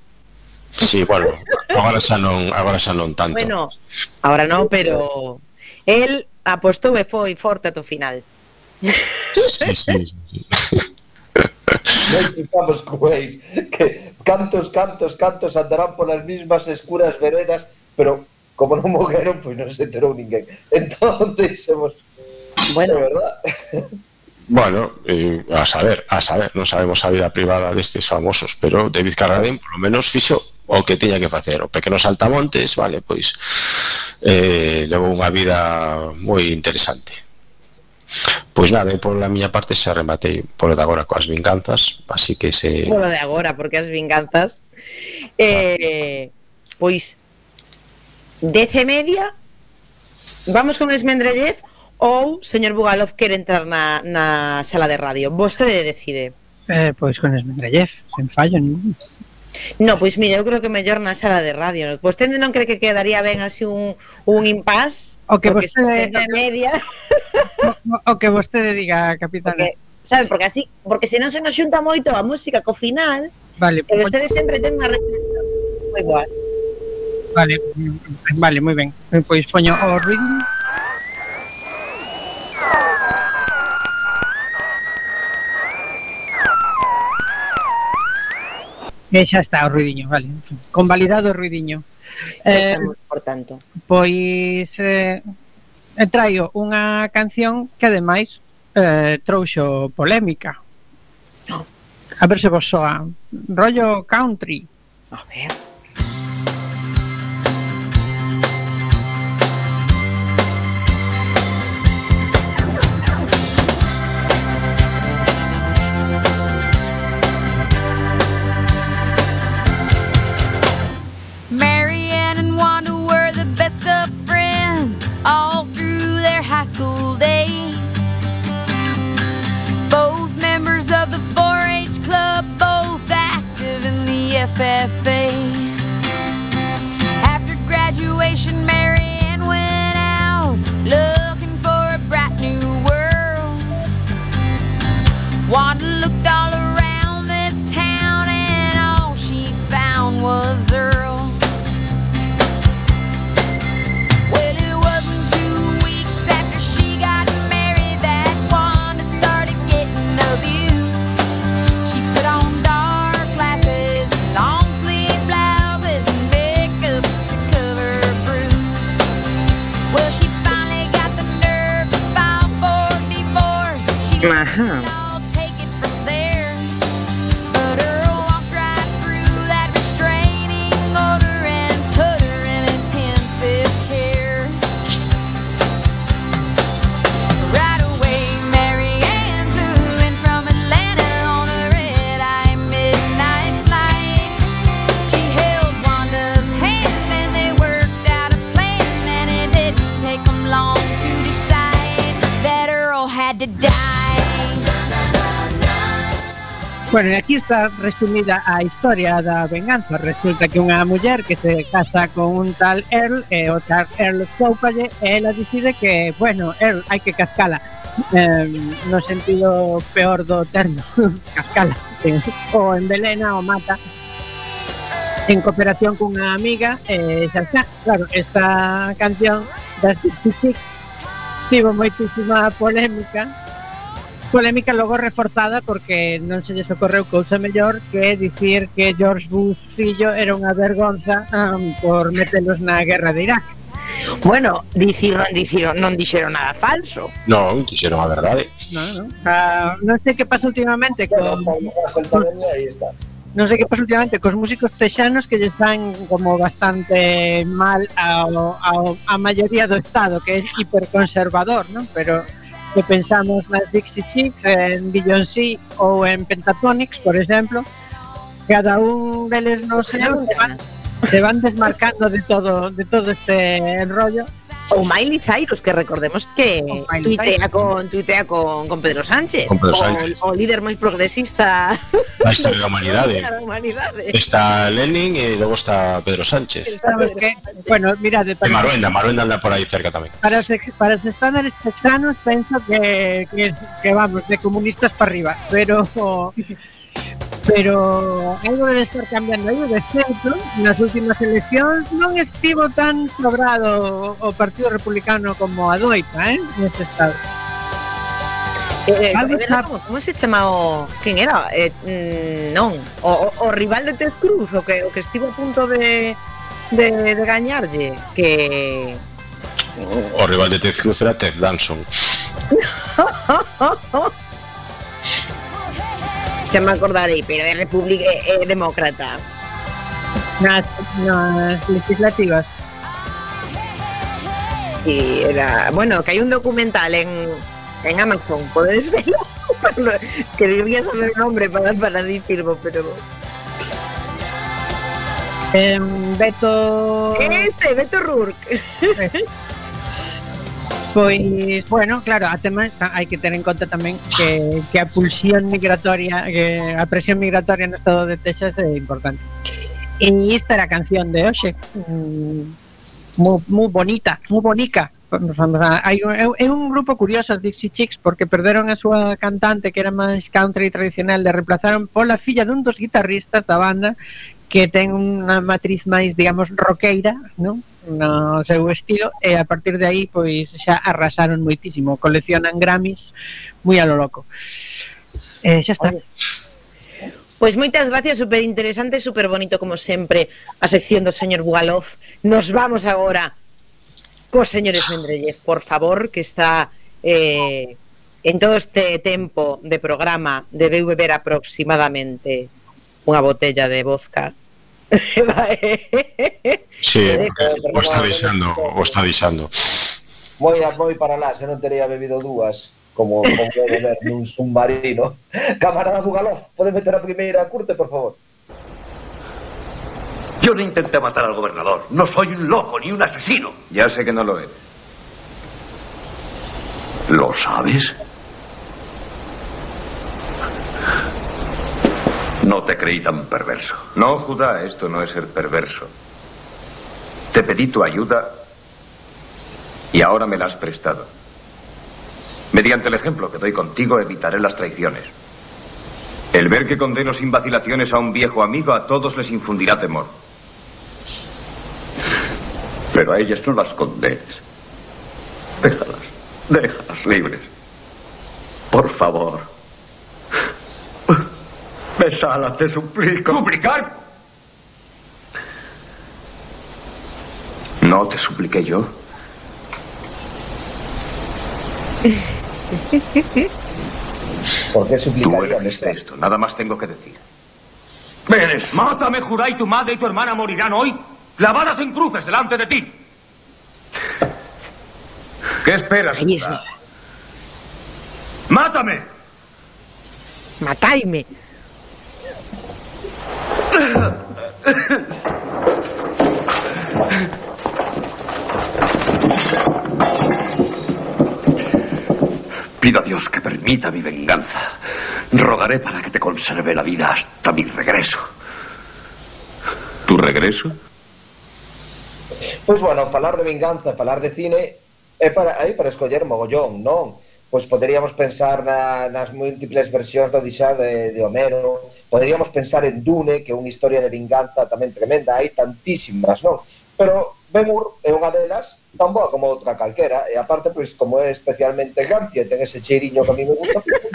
Sí, bueno, agora xa non, agora xa non tanto. Bueno, agora non, pero el apostou e foi forte ao final sí, sí, sí. Explicamos que cantos, cantos, cantos andarán polas mismas escuras veredas, pero como non mogueron, pois pues non se enterou ninguén. Entón, deixemos... Bueno, verdad? Bueno, eh, a saber, a saber, non sabemos a vida privada destes famosos, pero David Carradine polo menos fixo o que tiña que facer. O pequeno saltamontes, vale, pois eh, levou unha vida moi interesante. Pois nada, por pola miña parte xa rematei polo de agora coas vinganzas, así que se... Polo de agora, porque as vinganzas... Eh. Pois, dez e media, vamos con Esmendrellez, ou, señor Bugalov, quere entrar na, na sala de radio. Vostede decide. Eh, pois con Esmendrellez, sen fallo ningún. No, pois mira, eu creo que mellor na sala de radio. Pois vostede non cree que quedaría ben así un, un impás? O que vostede de media. O, o que vostede diga, capitán. Porque, sabe, porque así, porque se non se nos xunta moito a música co final. Vale. Pero vostede sempre ten unha reflexión moi boas. Vale, vale, moi ben. Pois poño o ruido. E xa está o ruidiño, vale. Convalidado o ruidiño. Xa eh, estamos, eh, por tanto. Pois eh, eh, traio unha canción que ademais eh, trouxo polémica. Ah. A ver se vos soa. Rollo country. A ver. aquí está resumida a historia da venganza. Resulta que unha muller que se casa con un tal Earl, e o tal Earl escoupalle, e ela decide que, bueno, Earl, hai que cascala. Eh, no sentido peor do termo, cascala. Sí. O envelena o mata en cooperación cunha amiga e eh, xa está. Claro, esta canción das Chichic tivo moitísima polémica polémica logo reforzada porque non se lles ocorreu cousa mellor que dicir que George Bush fillo era unha vergonza um, por metelos na guerra de Irak. Bueno, dicir non dicir, non dixeron nada falso. Non, dixeron a verdade. Non, non. Ah, non sei que pasa últimamente con aí está non sei que pasa últimamente cos músicos texanos que lle están como bastante mal ao, ao, a maioría do Estado, que é hiperconservador, non? Pero que pensamos nas Dixie Chicks, en Beyoncé ou en Pentatonix, por exemplo, cada un deles no seu se van, se van desmarcando de todo de todo este rollo. O Miley Cyrus, que recordemos que tuitea con, tuitea con, Pedro Sánchez. O, líder muy progresista. La de la humanidad. Eh. Eh. Está Lenin y luego está Pedro Sánchez. Bueno, mira, de, Maruenda, Maruenda anda por ahí cerca también. Para, para los estándares texanos, pienso que, que vamos, de comunistas para arriba. Pero. pero algo debe estar cambiando aí de centro nas últimas eleccións non estivo tan sobrado o Partido Republicano como a doita, eh, neste estado Eh, algo eh, está... como, como se chama o... Quen era? Eh, mm, non, o, o, o rival de Ted Cruz, o que, o que estivo a punto de, de, de gañarlle, que... O, o rival de Ted Cruz era Ted Danson. Se me acordarei, pero é República é, é demócrata. Nas legislativas. Sí, era... Bueno, que hai un documental en, en Amazon, podedes verlo? Que debía saber o nombre para, para dicirlo, pero... Em, Beto Ese, Beto Rourke. Pois, bueno, claro, a tema, hai que ter en conta tamén que, que a pulsión migratoria, que a presión migratoria no estado de Texas é importante. E esta era a canción de hoxe, moi, moi bonita, moi bonica. Hai un, é un grupo curioso os Dixie Chicks porque perderon a súa cantante que era máis country tradicional, le reemplazaron pola filla dun dos guitarristas da banda que ten unha matriz máis, digamos, roqueira, non? no seu estilo e a partir de aí pois xa arrasaron moitísimo, coleccionan Grammys moi a lo loco. Eh, xa está. Pois moitas gracias, super interesante, super bonito como sempre a sección do señor Bugalov. Nos vamos agora cos señores Mendrellez, por favor, que está eh, en todo este tempo de programa debeu beber aproximadamente unha botella de vodka Sí, porque o está deixando, o está deixando. Moi, a- moi para lá, se non teria bebido dúas como, como debe ver nun submarino. Camarada Bugalov, pode meter a primeira curte, por favor? Yo no intenté matar al gobernador. No soy un loco ni un asesino. Ya sé que no lo eres. ¿Lo sabes? No te creí tan perverso. No, Judá, esto no es ser perverso. Te pedí tu ayuda y ahora me la has prestado. Mediante el ejemplo que doy contigo evitaré las traiciones. El ver que condeno sin vacilaciones a un viejo amigo a todos les infundirá temor. Pero a ellas no las condenes. Déjalas. Déjalas libres. Por favor. Besala, te suplico. ¿Suplicar? No te supliqué yo. Por Tú suplicaría eres esto, nada más tengo que decir. Eres. Mátame, Judá, y tu madre y tu hermana morirán hoy, clavadas en cruces delante de ti. ¿Qué esperas? Ahí es-? ¡Mátame! Mataime. Pido a Dios que permita mi venganza. Rogaré para que te conserve la vida hasta mi regreso. ¿Tu regreso? Pois, bueno, falar de vinganza, falar de cine é para aí para escoller mogollón, non? Pois poderíamos pensar na, nas múltiples versións do Odisea de, de Homero, Poderíamos pensar en Dune, que é unha historia de vinganza tamén tremenda, hai tantísimas, non? Pero Bemur é unha delas tan boa como outra calquera, e aparte, pois, como é especialmente gancia e ten ese cheiriño que a mí me gusta, pues,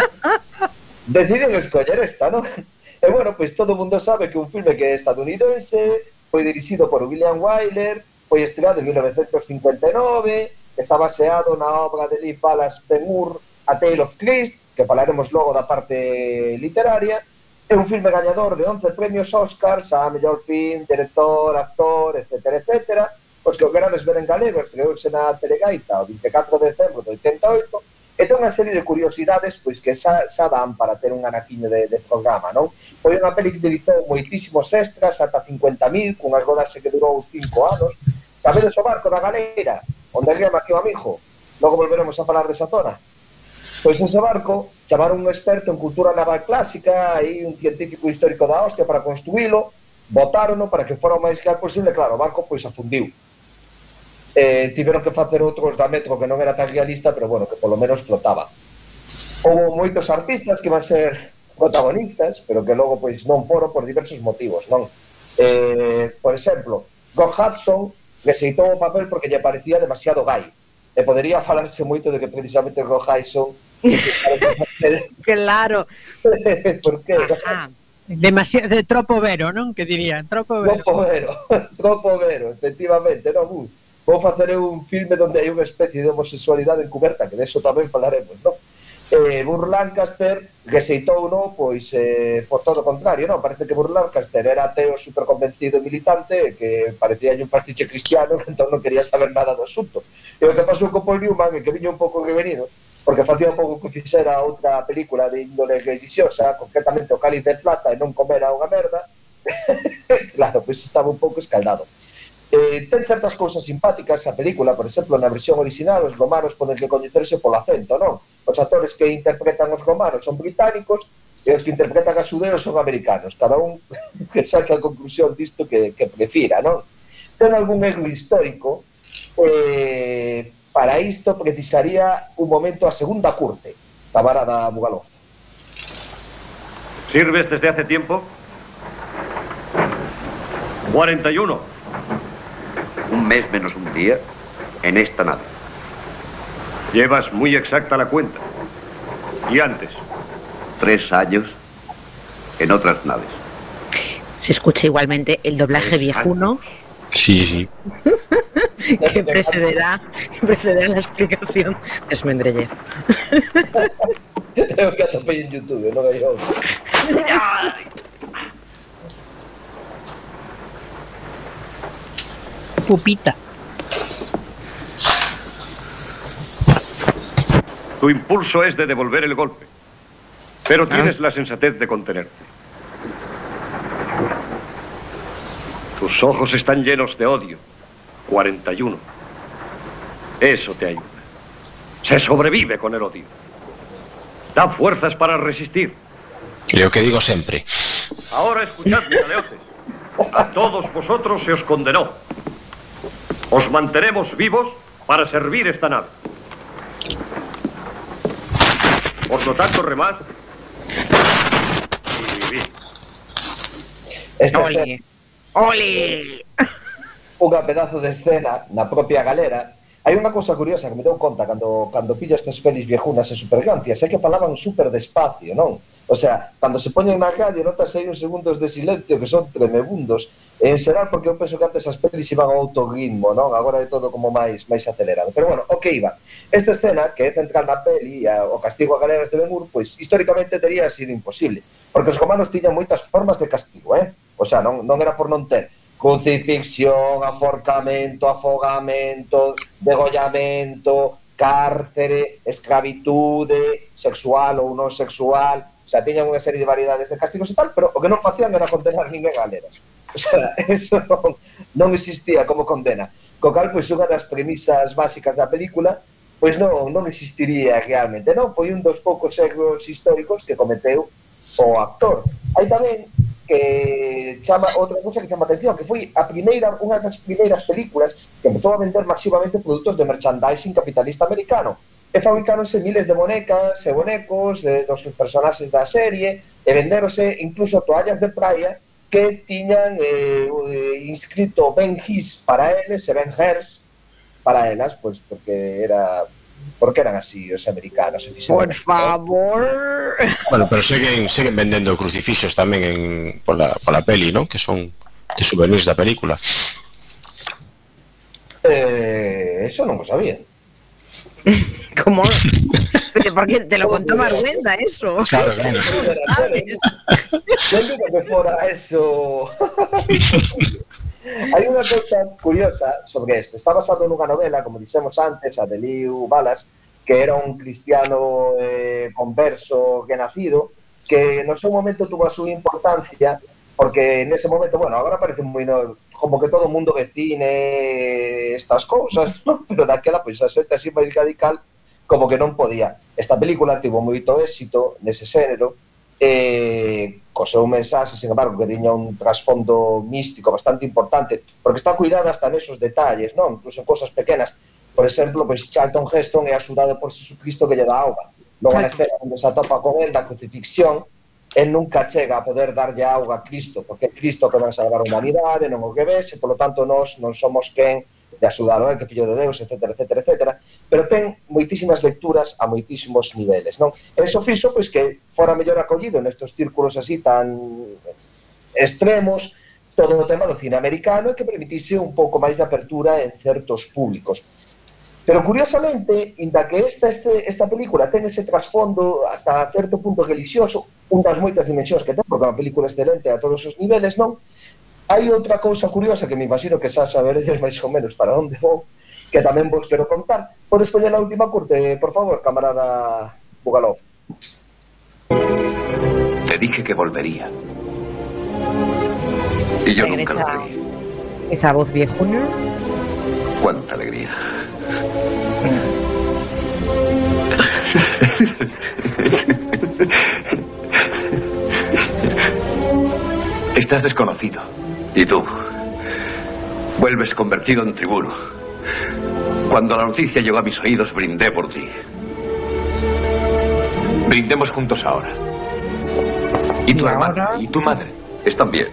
deciden escoller esta, non? E bueno, pois todo o mundo sabe que un filme que é estadounidense, foi dirixido por William Wyler, foi estreado en 1959, está baseado na obra de Lee Ballas Ben-Hur, A Tale of Christ, que falaremos logo da parte literaria, É un filme gañador de 11 premios Oscars a mellor film, director, actor, etc, etc. pois que o querades ver en galego estreouse na Telegaita o 24 de decembro de 88 e ten unha serie de curiosidades pois que xa, xa dan para ter un anaquiño de, de programa, non? Foi unha peli que utilizou moitísimos extras, ata 50.000, cunha rodaxe que durou 5 anos. Sabedes o barco da galera, onde ría o Amijo? Logo volveremos a falar desa zona. Pois ese barco chamaron un experto en cultura naval clásica, aí un científico histórico da hostia para construílo, botárono para que fora o máis claro posible, claro, o barco pois afundiu. Eh, tiveron que facer outros da metro que non era tan realista, pero bueno, que polo menos flotaba. Houve moitos artistas que van ser protagonistas, pero que logo pois non foron por diversos motivos, non? Eh, por exemplo, Gog Hudson rexeitou o papel porque lle parecía demasiado gai. E podería falarse moito de que precisamente Gog Hudson claro. Por qué? Ajá. Demasiado, de tropo vero, non? Que diría, tropo vero. Tropo vero, tropo vero, efectivamente, non? Uh, vou facer un filme onde hai unha especie de homosexualidade encuberta, que de eso tamén falaremos, non? Eh, Burr Lancaster rexeitou no, pois eh, por todo o contrario, non? Parece que Burr Lancaster era ateo superconvencido e militante que parecía un pastiche cristiano que entón non quería saber nada do asunto. E o que pasou con Paul Newman é que viño un pouco revenido porque facía un pouco que fixera outra película de índole religiosa, concretamente o Cáliz de Plata e non comera unha merda, claro, pois estaba un pouco escaldado. Eh, ten certas cousas simpáticas a película, por exemplo, na versión original os romanos poden recoñecerse polo acento, non? Os actores que interpretan os romanos son británicos e os que interpretan a xudeos son americanos. Cada un que saque a conclusión disto que, que prefira, non? Ten algún erro histórico, eh, para isto precisaría un momento a segunda curte da vara da Bugaloz. ¿Sirves desde hace tiempo? 41. Un mes menos un día en esta nave. Llevas muy exacta la cuenta. ¿Y antes? Tres años en otras naves. Se escucha igualmente el doblaje viejuno Sí, sí. que precederá, que precederá la explicación de Smendrellev. Que en YouTube. Pupita. Tu impulso es de devolver el golpe. Pero tienes la sensatez de contenerte. Tus ojos están llenos de odio. 41. Eso te ayuda. Se sobrevive con el odio. Da fuerzas para resistir. E o que digo sempre. Ahora escuchadme, galeotes. A todos vosotros se os condenó. Os mantenemos vivos para servir esta nave. Por lo tanto, remad y vivid. Esta Ole. ¡Ole! unha pedazo de escena na propia galera Hai unha cousa curiosa que me deu conta cando, cando pillo estas pelis viejunas e supergancias, é que falaban super despacio, non? O sea, cando se poñen na calle notas aí uns segundos de silencio que son tremebundos, en xeral porque eu penso que antes as pelis iban ao outro ritmo, non? Agora é todo como máis máis acelerado. Pero bueno, o que iba? Esta escena, que é central na peli, a, o castigo a galeras de Benur, pois históricamente tería sido imposible, porque os romanos tiñan moitas formas de castigo, eh? O sea, non, non era por non ter crucifixión, aforcamento, afogamento, degollamento, cárcere, escravitude, sexual ou non sexual, o sea, tiñan unha serie de variedades de castigos e tal, pero o que non facían era condenar ninguén a galera. O sea, eso non, non existía como condena. Co cal, pois, unha das premisas básicas da película, pois non, non existiría realmente, non? Foi un dos poucos erros históricos que cometeu o actor. Hai tamén que chama outra cousa que chama atención, que foi a primeira unha das primeiras películas que empezou a vender masivamente produtos de merchandising capitalista americano. E fabricáronse miles de bonecas e bonecos de, dos personaxes da serie e venderose incluso toallas de praia que tiñan eh, inscrito Ben His para eles e Ben Hers para elas, pois porque era porque eran así os americanos. Por favor. Bueno, pero seguen, seguen vendendo crucifixos tamén en, pola, pola peli, ¿no? Que son de souvenirs da película. Eh, eso non o sabía. ¿Cómo? Pero porque te lo contó Marguenda eso. Claro, claro. Digo que fora eso. Hai unha cousa curiosa sobre isto. Está basado nunha novela, como dixemos antes, a de Liu Balas, que era un cristiano eh, converso que nacido, que no seu momento tuvo a súa importancia porque en ese momento, bueno, agora parece moi no, como que todo o mundo vecine estas cousas, ¿no? pero daquela pois pues, a xente así máis radical como que non podía. Esta película tivo moito éxito nese xénero, eh, co seu mensaxe, sin embargo, que tiña un trasfondo místico bastante importante, porque está cuidada hasta nesos detalles, non? Incluso en cosas pequenas. Por exemplo, pois Charlton Heston é axudado por Jesucristo que lle dá auga. Logo na escena onde se atopa con el da crucifixión, el nunca chega a poder darlle auga a Cristo, porque é Cristo que vai salvar a humanidade, non o que ves, e polo tanto nós non somos quen de axudar o que fillo de Deus, etc, etc, etc, pero ten moitísimas lecturas a moitísimos niveles, non? E iso fixo pois que fora mellor acollido nestos círculos así tan extremos todo o tema do cine americano e que permitise un pouco máis de apertura en certos públicos. Pero curiosamente, inda que esta, este, esta película ten ese trasfondo hasta certo punto religioso, un das moitas dimensións que ten, porque é unha película excelente a todos os niveles, non? Hai outra cousa curiosa que me imagino que xa saberedes máis ou menos para onde vou, que tamén vos quero contar. Podes poñer a última curte, por favor, camarada Bugalov. Te dije que volvería. Y yo nunca lo creí. esa voz viejuna. Cuánta alegría. Estás desconocido. Y tú vuelves convertido en tribuno. Cuando la noticia llegó a mis oídos, brindé por ti. Brindemos juntos ahora. Y tu ¿Y hermana ahora? y tu madre están bien.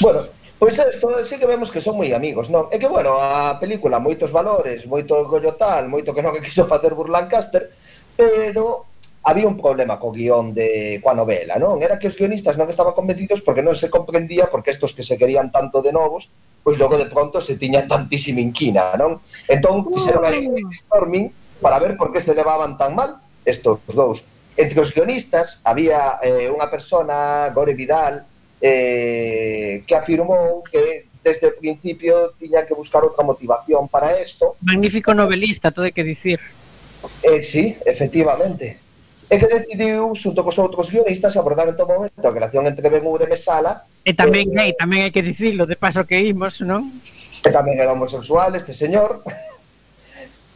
Bueno, Pois isto sí que vemos que son moi amigos, non? É que, bueno, a película moitos valores, moito gollo tal, moito que non que quiso facer Burlancaster, pero había un problema co guión de coa novela, non? Era que os guionistas non estaban convencidos porque non se comprendía porque estos que se querían tanto de novos, pois logo de pronto se tiña tantísima inquina, non? Entón fixeron aí un storming para ver por que se levaban tan mal estos dous. Entre os guionistas había eh, unha persona, Gore Vidal, eh, que afirmou que desde o principio tiña que buscar outra motivación para isto. Magnífico novelista, todo hai que dicir. Eh, sí, efectivamente é que decidiu xunto cos outros guionistas abordar en todo momento a relación entre Ben Hur e Mesala. E tamén gay, tamén hai que dicirlo, de paso que imos, non? Que tamén era homosexual este señor.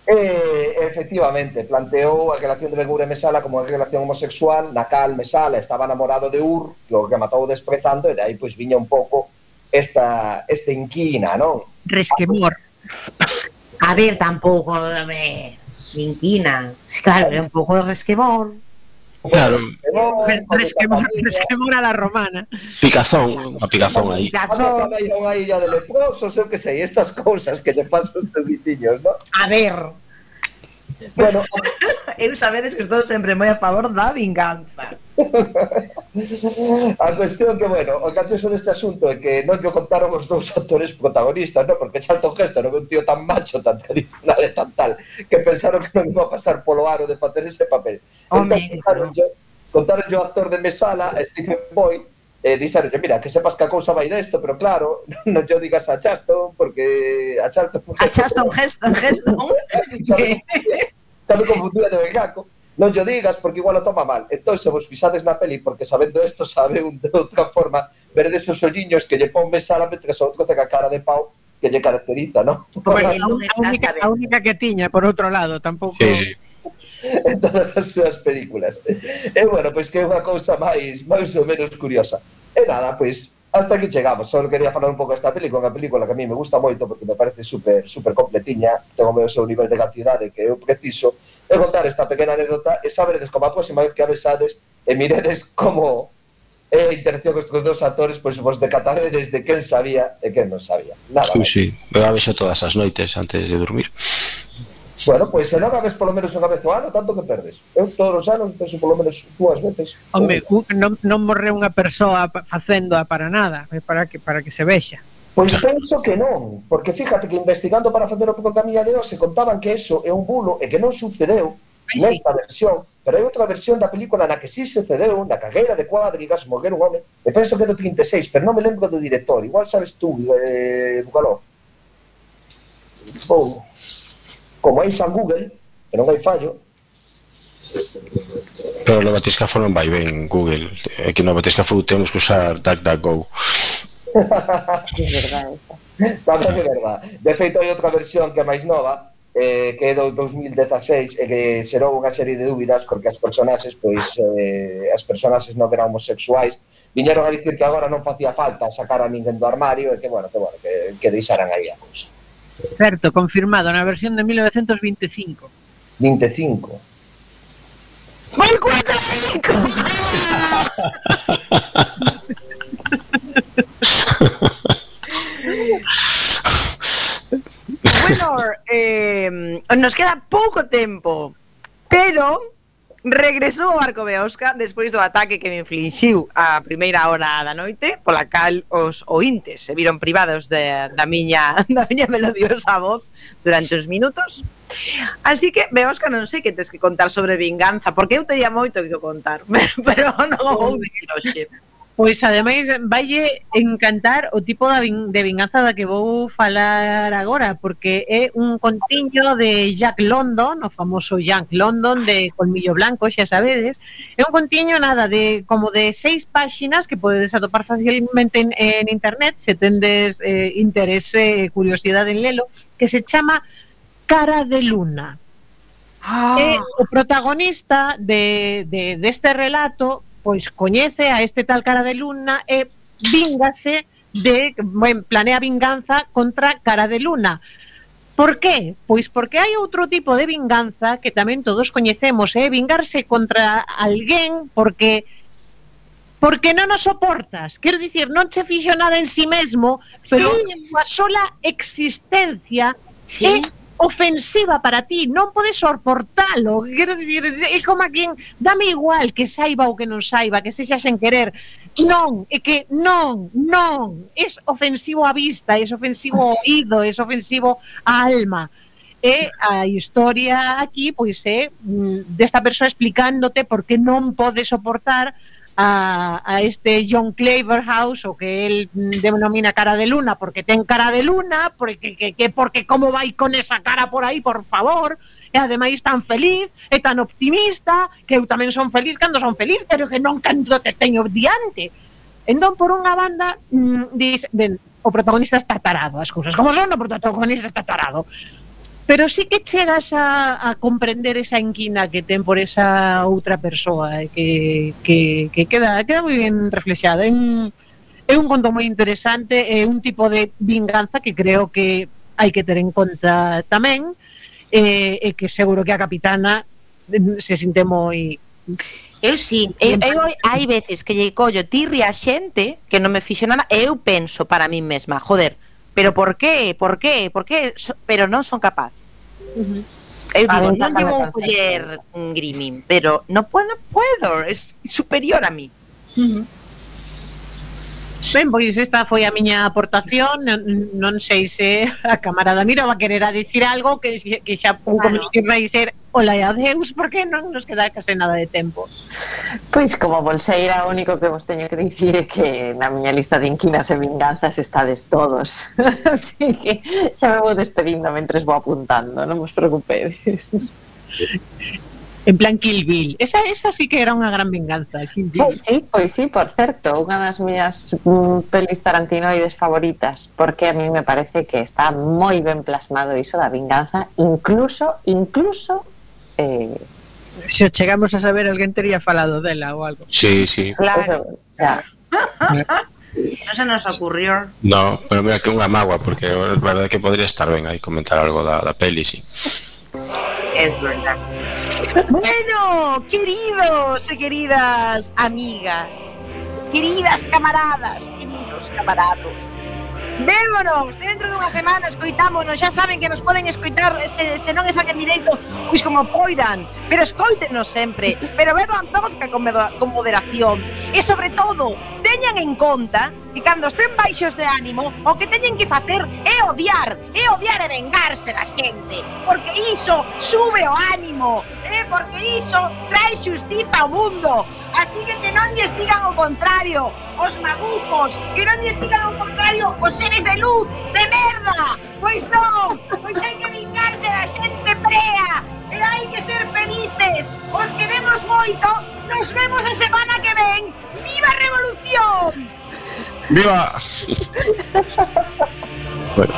E, efectivamente, planteou a relación de Ben Hur e Mesala como unha relación homosexual na cal Mesala estaba namorado de Ur que o que matou desprezando e de aí pois viña un pouco esta, esta inquina, non? Resquemor. A ver, tampouco dame... Inquina, claro, é un pouco de resquemor. Claro. Resquemor a la romana. Picazón, a picazón aí. Non, non, aí, de leprosos, eu que sei, estas cousas que lle faz os teus ¿no? non? A ver, Bueno, eu sabedes que estou sempre moi a favor da vinganza. a cuestión que, bueno, o gracioso deste asunto é que non lle contaron os dous actores protagonistas, ¿no? Porque Charlton Heston é un tío tan macho, tan tradicional e tan tal, que pensaron que non iba a pasar polo aro de facer ese papel. Home, Entón, contaron yo, contaron yo actor de Mesala, a Stephen Boyd, e dixeron, mira, que sepas que a cousa vai desto, pero claro, non yo digas a Charlton, porque a Charlton... A Chaston Heston, Heston. tamén confundida de Belgaco. non yo digas porque igual o toma mal. Entón, se vos fixades na peli, porque sabendo isto, sabe un de outra forma, verdes os olliños que lle pon mesala mentre o outro ten a cara de pau que lle caracteriza, non? Pues, a, única, a única que tiña, por outro lado, tampouco... Sí. en todas as súas películas. E bueno, pois que é unha cousa máis máis ou menos curiosa. E nada, pois hasta que chegamos. Só quería falar un pouco desta película, unha película que a mí me gusta moito porque me parece super super completiña, ten o meu seu nivel de cantidade que eu preciso, e contar esta pequena anécdota e saberedes como a próxima vez que a besades e miredes como é a interacción cos dos actores, pois vos decataredes de quen sabía e quen non sabía. Nada. Ui, sí, eu a beso todas as noites antes de dormir. Bueno, pois se non a ves polo menos unha vez ao ano, tanto que perdes. Eu todos os anos penso polo menos dúas veces. Home, un... non, non morre unha persoa facéndoa para nada, para que, para que se vexa. Pois penso que non, porque fíjate que investigando para facer o camiñadero se contaban que eso é un bulo e que non sucedeu nesta versión, pero hai outra versión da película na que sí sucedeu, na cagueira de cuadrigas, morrer un home, e penso que é do 36, pero non me lembro do director, igual sabes tú, eh, Bukalov. Bom, como hai San Google, que non hai fallo, Pero no Batiscafo non vai ben Google. É que no Batiscafo temos que usar DuckDuckGo. Que verdade. Tanto que verdade De feito hai outra versión que é máis nova eh, que é do 2016 e que xerou unha serie de dúbidas porque as personaxes, pois, eh, as personaxes non eran homosexuais. Viñeron a dicir que agora non facía falta sacar a ninguén do armario e que, bueno, que, bueno, que, que deixaran aí a cousa. Certo, confirmado, na versión de 1925. 25. ¡Voy 4 bueno, eh, nos queda pouco tempo, pero Regresou o barco Beosca despois do ataque que me inflixiu a primeira hora da noite, pola cal os ointes se viron privados de, da miña da miña melodiosa voz durante uns minutos. Así que, Beosca, non sei que tes que contar sobre vinganza, porque eu teria moito que contar, pero non o vou dicir hoxe. Pois ademais vaille encantar o tipo da vin, de vinganza da que vou falar agora porque é un contiño de Jack London, o famoso Jack London de Colmillo Blanco, xa sabedes é un contiño nada de como de seis páxinas que podedes atopar facilmente en, en internet se tendes eh, interese e curiosidade en lelo, que se chama Cara de Luna Ah. E o protagonista de, de, deste relato pois coñece a este tal cara de luna e vingase de, bueno, planea vinganza contra cara de luna. Por qué? Pois porque hai outro tipo de vinganza que tamén todos coñecemos, é eh? vingarse contra alguén porque porque non o soportas. Quero dicir, non che fixo nada en si sí mesmo, pero sí. a súa sola existencia sí. é ofensiva para ti, non podes soportalo. Quero dicir, é como a quen dame igual que saiba ou que non saiba, que sexa sen querer. Non, é que non, non, é ofensivo a vista, é ofensivo ao oído, é ofensivo á alma. E a historia aquí pois é mm, desta persoa explicándote por que non pode soportar a, a este John Claverhouse, o que él denomina cara de luna, porque ten cara de luna, porque, que, que, porque como vai con esa cara por aí, por favor, e ademais tan feliz e tan optimista, que eu tamén son feliz cando son feliz, pero que non cando te teño diante. Entón, por unha banda, mmm, dis, ben, o protagonista está tarado, as cousas como son, o protagonista está tarado. Pero sí que chegas a, a comprender esa inquina que ten por esa outra persoa eh, que, que, que queda, queda moi ben reflexada. É un, é un conto moi interesante, é un tipo de vinganza que creo que hai que ter en conta tamén e, e que seguro que a capitana mm, se sinte moi Eu sí, eu, eu hai veces que lle collo tirri a xente que non me fixo nada, e eu penso para mí mesma, joder, pero ¿por qué? ¿Por qué? ¿Por qué? Pero non son capaz. Uh -huh. Eu digo, ver, non llevo un coller grimin, pero no puedo, puedo, es superior a mí. Uh -huh. Ben, pois esta foi a miña aportación Non sei se a camarada Miro va querer a dicir algo Que, que xa pouco claro. me ser Ola e adeus, porque non nos queda case nada de tempo. Pois como bolseira, o único que vos teño que dicir é que na miña lista de inquinas e vinganzas estades todos. Así que xa me vou despedindo mentres vou apuntando, non vos preocupedes. En plan Kill Bill. Esa, esa sí que era unha gran venganza. Kill Bill. Pois sí, pois sí, por certo. Unha das miñas mm, pelis tarantinoides favoritas. Porque a mí me parece que está moi ben plasmado iso da vinganza. Incluso, incluso eh, Se chegamos a saber, alguén tería falado dela ou algo. Sí, sí. Claro. claro. non se nos ocurrió. No, pero mira que unha magua, porque é verdade que podría estar ben aí comentar algo da, da peli, sí. Es verdad. Bueno, queridos e queridas amigas, queridas camaradas, queridos camarados, Vémonos, dentro dunha semana escoitámonos, xa saben que nos poden escoitar se, se non están en directo, pois como poidan, pero escoítenos sempre, pero beban vodka con, con moderación. E sobre todo, teñan en conta que cando estén baixos de ánimo, o que teñen que facer é odiar, é odiar e vengarse da xente, porque iso sube o ánimo, é porque iso trae xustiza ao mundo. Así que que non lles digan o contrario, os magufos, que non lles digan o contrario os seres de luz, de merda. Pois non, pois hai que vingarse da xente prea, e hai que ser felices. Os queremos moito, nos vemos a semana que ven. ¡Viva Revolución! ¡Viva! bueno.